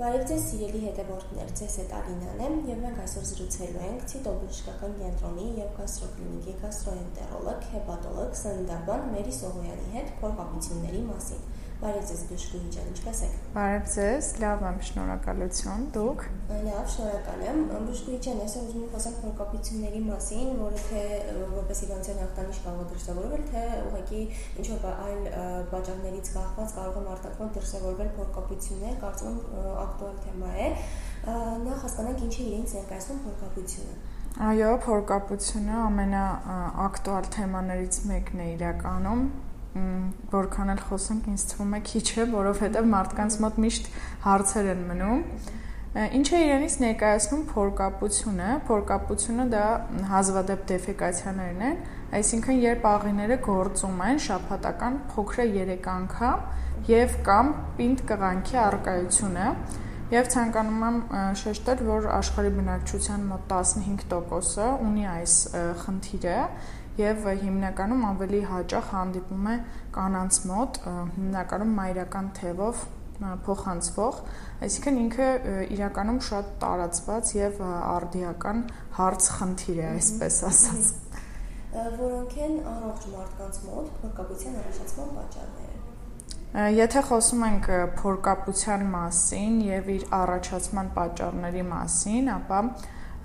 Բարև ձեզ սիրելի հետևորդներ, ձեզ հետ Ալինան եմ եւ մենք այսօր զրուցելու ենք ցիտոբժշկական կենտրոնի եւ գաստրոկլինիկի գաստրոենտերոլոգ, հեպատոլոգ, սննդաբան Մերի Սողոյանի հետ փորկապությունների մասին։ Բարև ձեզ Բժշկուհի ջան, ինչպե՞ս եք։ Բարև ձեզ, լավ եմ, շնորհակալություն։ Դուք։ Լավ, շնորհակալ եմ։ Բժշկուհի ջան, այսօր ուզում եմ խոսենք փորկապությունների մասին, որը թե որպես իվանցիան հաղթանիշ կարող է դրսևորվել, թե ուղղակի ինչ որ այլ բաժաններից կախված կարող է մարտակման դրսևորվել փորկապություններ, կարծում եմ ակտուալ թեմա է։ Նախ հասկանանք ինչի իրենց ներկայացնում փորկապությունը։ Այո, փորկապությունը ամենաակտուալ թեմաներից մեկն է իրականում որքան էլ խոսենք, ինձ թվում է քիչ է, որովհետև մարդկանց մոտ միշտ հարցեր են մնում։ Ինչ է իրենից ներկայացնում փորկապությունը։ Փորկապությունը դա հազվադեպ դեֆեկացիաներն են, այսինքն երբ աղիները գործում են շաբաթական փոքր 3 անգամ եւ կամ պինդ կղանքի արկայությունը Եվ ցանկանում եմ շեշտել, որ աշխարհի բնակչության մոտ 15%-ը ունի այս խնդիրը եւ հիմնականում ավելի հաճախ հանդիպում է կանանց մոտ, հիմնականում մայրական թևով փոխանցվող, այսինքն ինքը իրականում շատ տարածված եւ արդիական հարց խնդիր է, այսպես ասած որոնք են առողջ մարդկանց մոտ փորկապության առաջացման պատճառները Եթե խոսում ենք փորկապության մասին եւ իր առաջացման պատճառների մասին, ապա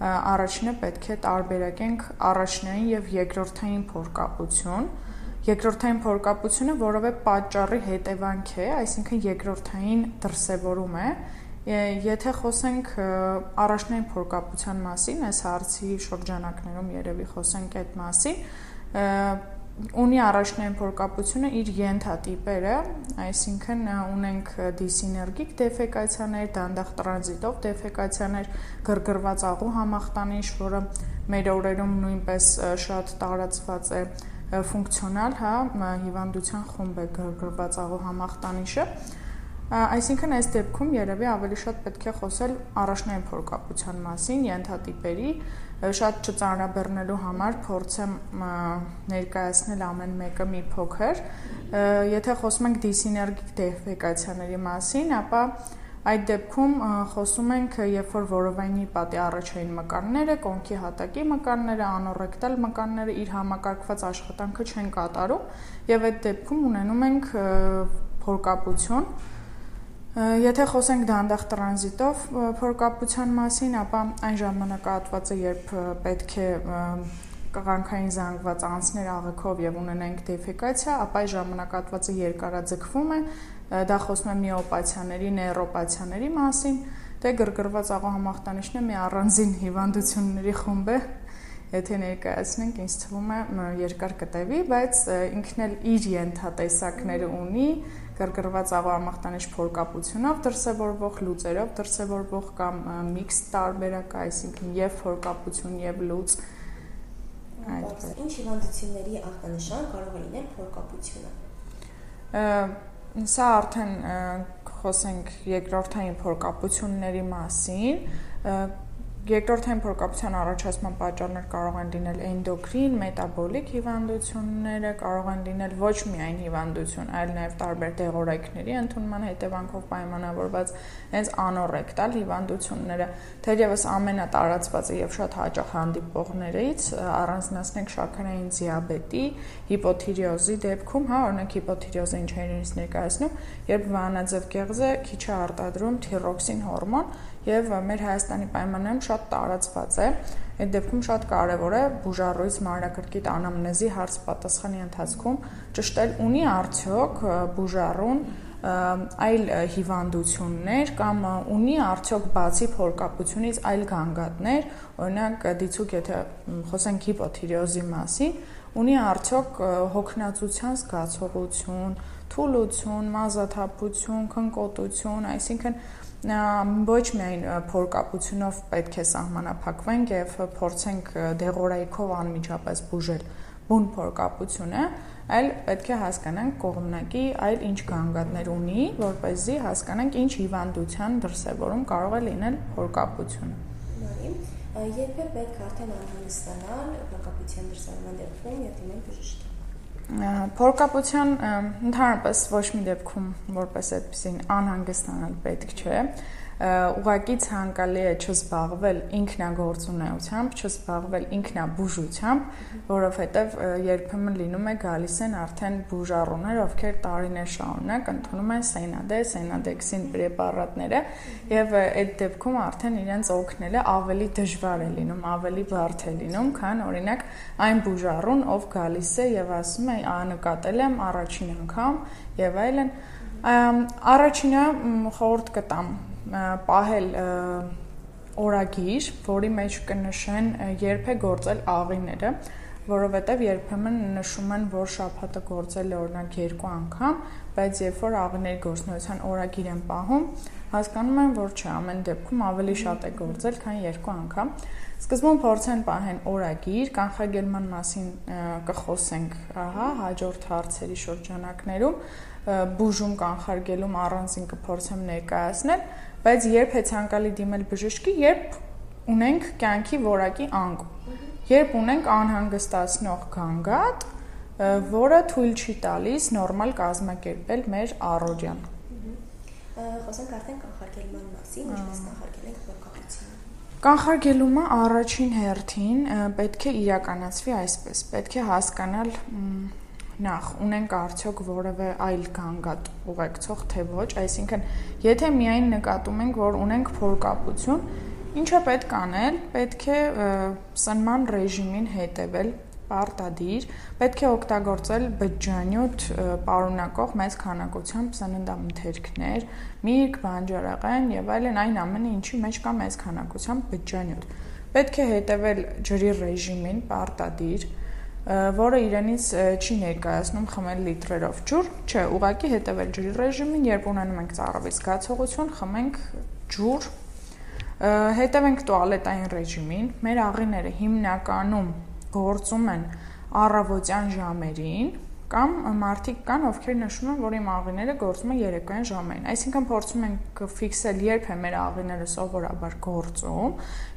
առաջինը պետք է տարբերակենք առաջնային եւ երկրորդային փորկապություն։ Երկրորդային փորկապությունը որովե պատճառի հետևանք է, այսինքն երկրորդային դրսևորում է։ Եթե խոսենք առաջնային փորկապության մասին, այս հարցի շրջանակներում երևի խոսենք այդ մասին, ունի առաջնային փորկապությունը իր ենթատիպերը, այսինքն ունենք դիսիներգիկ դեֆեկացիաներ, դանդաղ տրանզիտով դեֆեկացիաներ, գրգռված աղու համախտանիշ, որը մեր օրերում նույնպես շատ տարածված է ֆունկցիոնալ, հա, հիվանդության խումբ է գրգռված աղու համախտանիշը, Այսինքն այս դեպքում երևի ավելի շատ պետք է խոսել առաջնային փորկապության մասին, ենթատիպերի, շատ չծանրաբեռնելու համար փորձեմ ներկայացնել ամեն մեկը մի փոքր։ Եթե խոսում ենք դիսիներգիկ դեֆեկացիաների մասին, ապա այդ դեպքում խոսում ենք, երբ որ որովայնի պատի առաջային մկանները, կոնքի հատակի մկանները, անորեկտալ մկանները իր համակարգված աշխատանքը չեն կատարում, եւ այդ դեպքում ունենում ենք փորկապություն, Եթե խոսենք դանդաղ տրանզիտով փորկապության մասին, ապա այն ժամանակահատվածը, երբ պետք է կղանքային զանգված անցներ աղիքով եւ ունենենք դեֆեկացիա, ապա այս ժամանակահատվածը երկարաձգվում է, դա խոսում է միոպաթիաների, նեյրոպաթիաների մասին, դե գրգռված աղոհամախտանիշն է մի առանձին հիվանդությունների խումբ է, եթե ներկայացնենք, ինձ թվում է երկար կտևի, բայց ինքն էլ իր ենթատեսակները ունի, գրգռված աղոամախտանիշ փորկապությունով դրսևորվող լուծերով դրսևորվող կամ միքս տարբերակ, այսինքն եւ փորկապություն եւ լուծ այդպես։ Ինչ հիվանդությունների ախտանշան կարող է լինել փորկապությունը։ Սա արդեն խոսենք երկրորդային փորկապությունների մասին, Երկրորդային փորկապության առաջացման պատճառներ կարող են լինել էնդոկրին, մետաբոլիկ հիվանդությունները, կարող են լինել ոչ միայն հիվանդություն, այլ նաև տարբեր դեղորայքների ընդունման հետևանքով պայմանավորված հենց անորեկտալ հիվանդությունները, թերևս ամենատարածվածը եւ շատ հաճախ հանդիպողներից առանձնացնենք շաքարային դիաբետի, հիպոթիրեոզի դեպքում, հա, օրինակ հիպոթիրեոզը ինչ է ներկայացնում, երբ վանաձև կեղզը քիչ է արտադրում թիրոքսին հորմոն, եւ մեր Հայաստանի պայմաններում շատ տարածված է։ Այդ դեպքում շատ կարեւոր է բուժառույց մանրակրկիտ անամնեզի հարց պատասխանի ընթացքում ճշտել ունի արդյոք բուժառուն այլ հիվանդություններ կամ ունի արդյոք բացի փորկապությունից այլ գանգատներ, օրինակ դիցուկ եթե խոսենք հիպոթիրեոզի մասին, ունի արդյոք հոգնածության զգացողություն, թուլություն, մազաթափություն, քնկոտություն, այսինքն ոչ միայն փորկապությունով պետք է սահմանափակվենք եւ փորձենք դեղորայքով անմիջապես բուժել բուն փորկապությունը, այլ պետք է հասկանանք կողմնակի այլ ինչ գանգատներ ունի, որ เป զի հասկանանք ինչ հիվանդության դրսևորում կարող է լինել փորկապությունը։ Երբ է պետք արդեն անհանգստանալ փորկապության դրսևորման դեպքում եւ դիմել բժշկի։ Փորկապության ընդհանրապես ոչ մի դեպքում որպես այդպեսին անհանգստանալ պետք չէ։ ուղակի ցանկալի է չզբաղվել ինքնագործունեությամբ, չզբաղվել ինքնաբուժությամբ, որովհետև երբեմն լինում է գալիս են արդեն բուժառուներ, ովքեր տարիներ շարունակ ընդունում են Սենադե, Սենադեքսին պրեպարատները, եւ այդ դեպքում արդեն իրենց օգնելը ավելի դժվար է լինում, ավելի բարդ է լինում, քան օրինակ այն բուժառուն, ով գալիս է եւ ասում է, «Ա նկատել եմ առաջին անգամ» եւ այլն Առաջինը խորհուրդ կտամ պահել օրագիր, որի մեջ կնշեն երբ է գործել աղիները, որովհետև երբեմն նշում են, որ շաբաթը գործել է օրինակ երկու անգամ, բայց երբ որ աղիների գործնության օրագիր են պահում, հասկանում են, որ չէ, ամեն դեպքում ավելի շատ է գործել, քան երկու անգամ։ Սկզբում փորձեն պահեն օրագիր, կանխարգելման մասին կխոսենք, ահա, հաջորդ հարցերի շրջանակներում, բուժում կանխարգելում առանձին կփորձեմ ներկայացնել, բայց երբ է ցանկալի դիմել բժշկի, երբ ունենք կյանքի որակի անկում։ Երբ ունենք անհանգստացնող գանգատ, որը թույլ չի տալիս նորմալ կազմակերպել մեր առօրյան։ Խոսենք արդեն կանխարգելման մասին, ինչպես կանխարգել ենք փոքրությունը։ Կանխարգելումը առաջին հերթին պետք է իրականացվի այսպես. պետք է հասկանալ նախ ունենք արդյոք որևէ այլ գանգատ ուղեկցող թե ոչ, այսինքն եթե միայն նկատում ենք, որ ունենք փորկապություն, ինչը պետք անել, պետք է սնման ռեժիմին հետևել պարտադիր, պետք է օգտագործել բջջանյութ պարունակող մեծ քանակությամբ սննդամթերքներ, միրգ, բանջարեղեն եւ այլն այն ամենը, ինչի մեջ կա մեծ քանակությամբ բջջանյութ։ Պետք է հետևել ջրի ռեժիմին պարտադիր, որը իրենից չի ներկայացնում խմել լիտրերով ջուր, չէ, ուղակի հետևել ջրի ռեժիմին, երբ ունենում ենք ծառավի զգացողություն, խմենք ջուր, հետևենք տոալետային ռեժիմին, մեր աղիները հիմնականում գործում են առավոտյան ժամերին, կամ մարդիկ կան, ովքեր նշում են, որ իմ աղիները գործում են երեկոյան ժամերին։ Այսինքն փորձում ենք ֆիքսել երբ է մեր աղիները սովորաբար գործում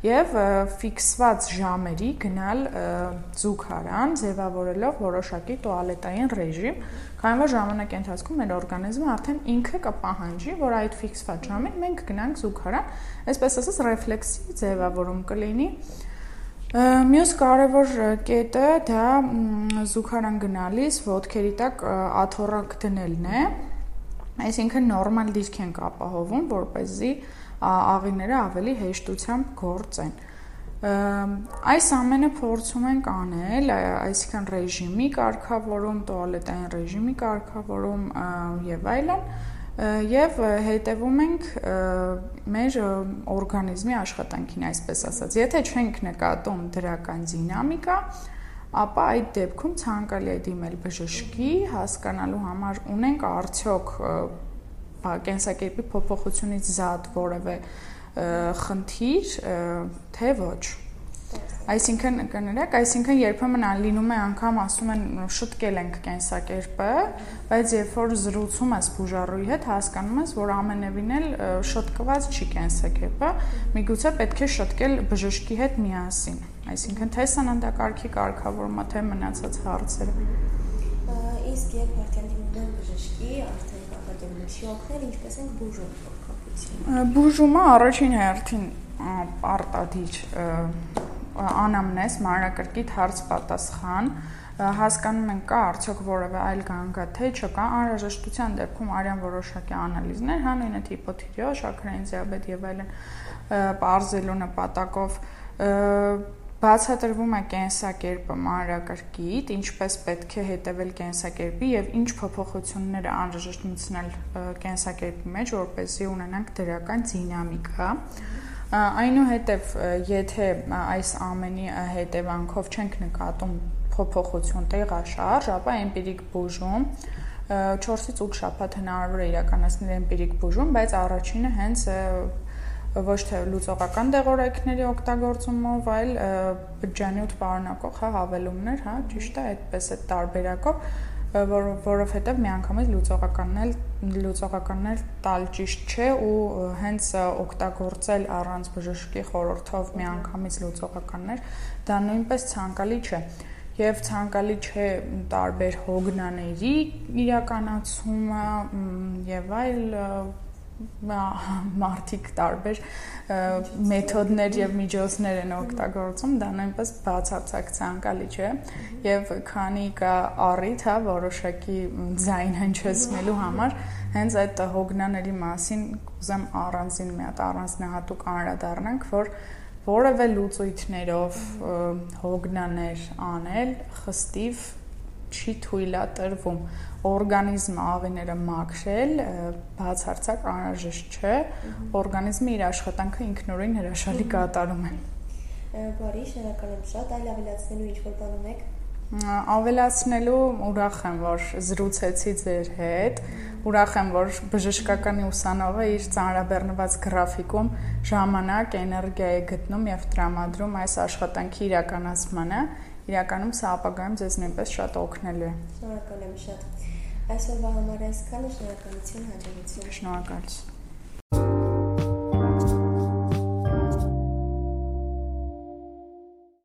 եւ ֆիքսված ժամերի գնալ զուգարան, ձևավորելով որոշակի տոալետային ռեժիմ, քանի որ ժամանակի ընթացքում մեր օրգանիզմը արդեն ինքը կպահանջի, որ այդ ֆիքսված ժամին մենք գնանք զուգարան, այսպես ասած ռեֆլեքսի ձևավորում կլինի Մյուս կարևոր կետը դա զուգարան գնալիս ոդքերի տակ աթոռակ դնելն է։ Այսինքն նորմալ դիրք ենք ապահովում, որ เป զի աղիները ավելի հեշտությամբ գործեն։ Այս ամենը փորձում ենք անել, այսինքն ռեժիմի կարգավորում, տոալետային ռեժիմի կարգավորում եւ այլն, եւ հետեւում ենք մեր օրգանիզմի աշխատանքին, այսպես ասած։ Եթե չենք նկատում դրական դինամիկա, ապա այդ դեպքում ցանկալի է դիմել բժշկի, հասկանալու համար ունենք արդյոք կենսակերպի փոփոխությունից զատ որևէ խնդիր, թե ոչ։ Այսինքն կներեք, այսինքն երբեմն լինում է անգամ ասում են շտկել ենք կենսակերպը, բայց երբ որ զրուցում ես բուժառուի հետ, հասկանում ես, որ ամենևին էլ շտկված չի կենսակերպը, միգուցե պետք է շտկել բժշկի հետ միասին։ Այսինքն թե սննդակարգի կարգավորումը, թե մնացած հարցերը։ Իսկ երբ արդեն դիմում են բժշկի, արդեն կապակցություն չի օգնել, ինչպես ենք բուժում փոխկապությունը։ Բուժումը առաջին հերթին արտադիր անամնես, մանրակրկիտ հարց պատասխան, հասկանում ենք կա արդյոք որևէ այլ գանգա թե չկա անհրաժեշտության դեպքում արյան որոշակի անալիզներ, հա նույնը հիպոթիրեոզ, շաքարային դիաբետ եւ այլն բարձելու նպատակով բացատրվում է կենսակերպը մանրակրկիտ, ինչպես պետք է հետևել կենսակերպի եւ ինչ փոփոխություններ անհրաժեշտ մտցնել կենսակերպի մեջ, որպեսզի ունենանք դրական դինամիկա։ Այնուհետև եթե այս ամենի հետևանքով չենք նկատում փոփոխություն տեղաշարժ, ապա էմպիրիկ բուժում 4-ից 8 շաբաթ հնարավոր է իրականացնել էմպիրիկ բուժում, բայց առաջինը հենց ոչ թե լուծողական դեղորայքների օգտագործումով, այլ բջջանյութ պարունակող հա հավելումներ, հա, ճիշտ է, այդպես է տարբերակով որ որովհետև միանգամից լուծողականներ լուծողականներ տալ ճիշտ չէ ու հենց օգտագործել առանց բժշկի խորհրդով միանգամից լուծողականներ դա նույնպես ցանկալի չէ եւ ցանկալի չէ տարբեր հոգնաների իրականացումը եւ այլ մարտիկ տարբեր մեթոդներ եւ միջոցներ են օգտագործում, դա նույնպես բացարձակ ցանկալի չէ եւ քանի կա առիթ, հա, որոշակի ձայն հնչեցնելու համար, հենց այդ հոգնաների մասին կուզեմ առանձին մի հատ առանձնահատուկ անդրադառնանք, որ որևէ լուծույթներով հոգնաներ անել խստիվ չի թույլատրվում օրգանիզմը ավիները մաքրել բացարձակ անհրաժեշտ չէ օրգանիզմը իր աշխատանքը ինքնուրույն հրաշալի կատարում է բարի շնորհակալ եմ շատ այլ ավելացնելու ինչ որ բան ունեք ավելացնելու ուրախ եմ որ զրուցեցի ձեր հետ ուրախ եմ որ բժշկականի ուսանողը իր ծանրաբեռնված գրաֆիկում ժամանակ էներգիա է գտնում եւ տրամադրում այս աշխատանքի իրականացմանը իրականում սա ապագայում ձեզ նույնպես շատ օգնելու է։ Շնորհակալ եմ շատ։ Այսօրվա համար այսքանը շնորհակալություն հաջողություն։ Շնորհակալություն։